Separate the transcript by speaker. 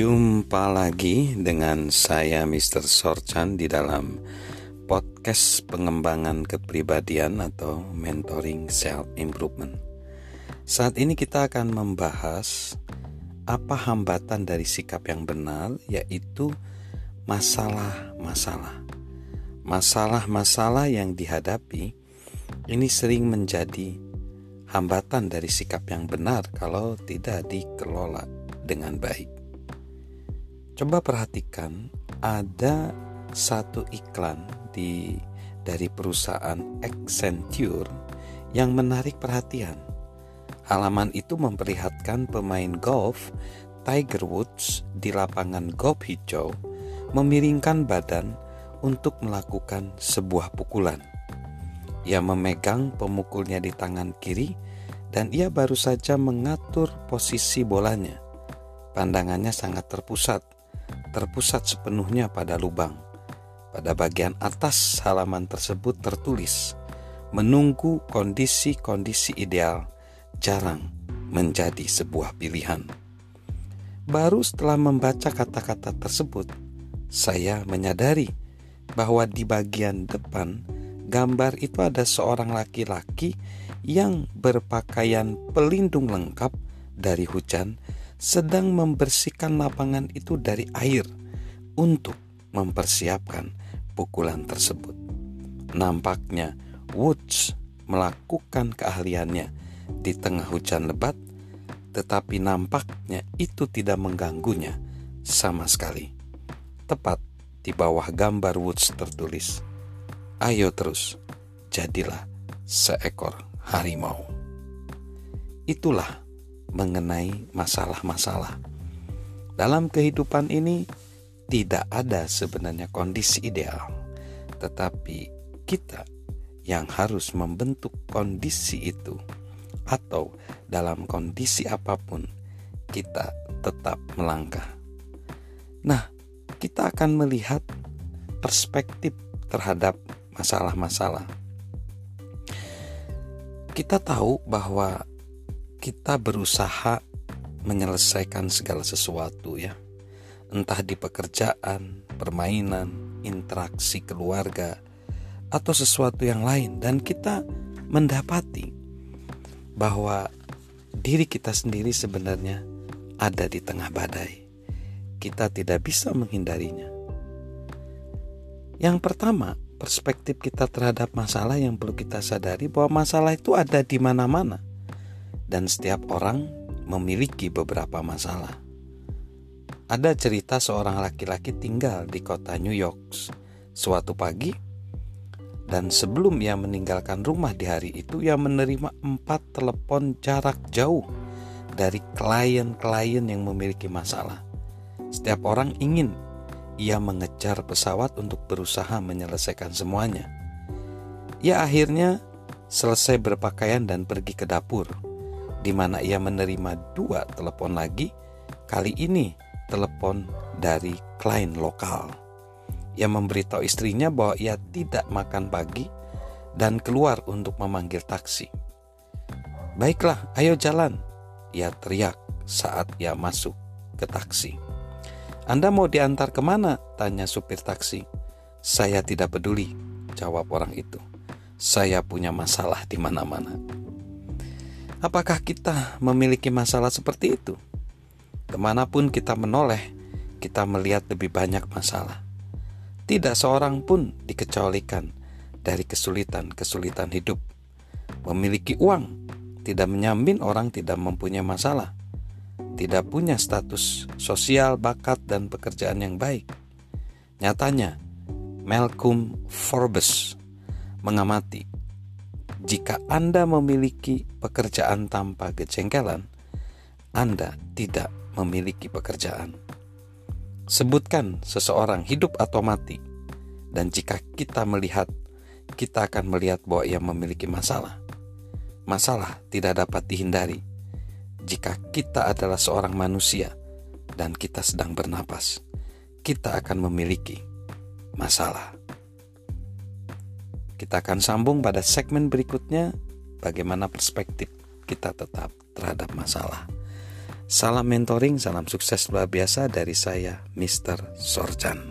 Speaker 1: Jumpa lagi dengan saya Mr. Sorchan di dalam podcast pengembangan kepribadian atau mentoring self improvement. Saat ini kita akan membahas apa hambatan dari sikap yang benar yaitu masalah-masalah. Masalah-masalah yang dihadapi ini sering menjadi hambatan dari sikap yang benar kalau tidak dikelola dengan baik. Coba perhatikan ada satu iklan di dari perusahaan Accenture yang menarik perhatian. Halaman itu memperlihatkan pemain golf Tiger Woods di lapangan golf hijau memiringkan badan untuk melakukan sebuah pukulan. Ia memegang pemukulnya di tangan kiri dan ia baru saja mengatur posisi bolanya. Pandangannya sangat terpusat terpusat sepenuhnya pada lubang. Pada bagian atas halaman tersebut tertulis, "Menunggu kondisi-kondisi ideal jarang menjadi sebuah pilihan." Baru setelah membaca kata-kata tersebut, saya menyadari bahwa di bagian depan gambar itu ada seorang laki-laki yang berpakaian pelindung lengkap dari hujan sedang membersihkan lapangan itu dari air untuk mempersiapkan pukulan tersebut. Nampaknya Woods melakukan keahliannya di tengah hujan lebat, tetapi nampaknya itu tidak mengganggunya sama sekali. Tepat di bawah gambar Woods tertulis, "Ayo terus, jadilah seekor harimau." Itulah mengenai masalah-masalah. Dalam kehidupan ini tidak ada sebenarnya kondisi ideal, tetapi kita yang harus membentuk kondisi itu, atau dalam kondisi apa pun kita tetap melangkah. Nah, kita akan melihat perspektif terhadap masalah-masalah. Kita tahu bahwa kita berusaha menyelesaikan segala sesuatu ya. Entah di pekerjaan, permainan, interaksi keluarga, atau sesuatu yang lain dan kita mendapati bahwa diri kita sendiri sebenarnya ada di tengah badai. Kita tidak bisa menghindarinya. Yang pertama, perspektif kita terhadap masalah yang perlu kita sadari bahwa masalah itu ada di mana-mana dan setiap orang memiliki beberapa masalah. Ada cerita seorang laki-laki tinggal di kota New York suatu pagi dan sebelum ia meninggalkan rumah di hari itu ia menerima empat telepon jarak jauh dari klien-klien yang memiliki masalah. Setiap orang ingin ia mengejar pesawat untuk berusaha menyelesaikan semuanya. Ia akhirnya selesai berpakaian dan pergi ke dapur di mana ia menerima dua telepon lagi, kali ini telepon dari klien lokal. Ia memberitahu istrinya bahwa ia tidak makan pagi dan keluar untuk memanggil taksi. Baiklah, ayo jalan, ia teriak saat ia masuk ke taksi. Anda mau diantar ke mana? Tanya supir taksi. Saya tidak peduli, jawab orang itu. Saya punya masalah di mana-mana. Apakah kita memiliki masalah seperti itu? Ke mana pun kita menoleh, kita melihat lebih banyak masalah. Tidak seorang pun dikecualikan dari kesulitan-kesulitan hidup. Memiliki uang tidak menyamin orang tidak mempunyai masalah, tidak punya status sosial, bakat, dan pekerjaan yang baik. Nyatanya, Malcolm Forbes mengamati jika Anda memiliki pekerjaan tanpa kejengkelan, Anda tidak memiliki pekerjaan. Sebutkan seseorang hidup atau mati, dan jika kita melihat, kita akan melihat bahwa ia memiliki masalah. Masalah tidak dapat dihindari jika kita adalah seorang manusia dan kita sedang bernapas. Kita akan memiliki masalah. Kita akan sambung pada segmen berikutnya bagaimana perspektif kita tetap terhadap masalah. Salam mentoring, salam sukses luar biasa dari saya, Mr. Sorjan.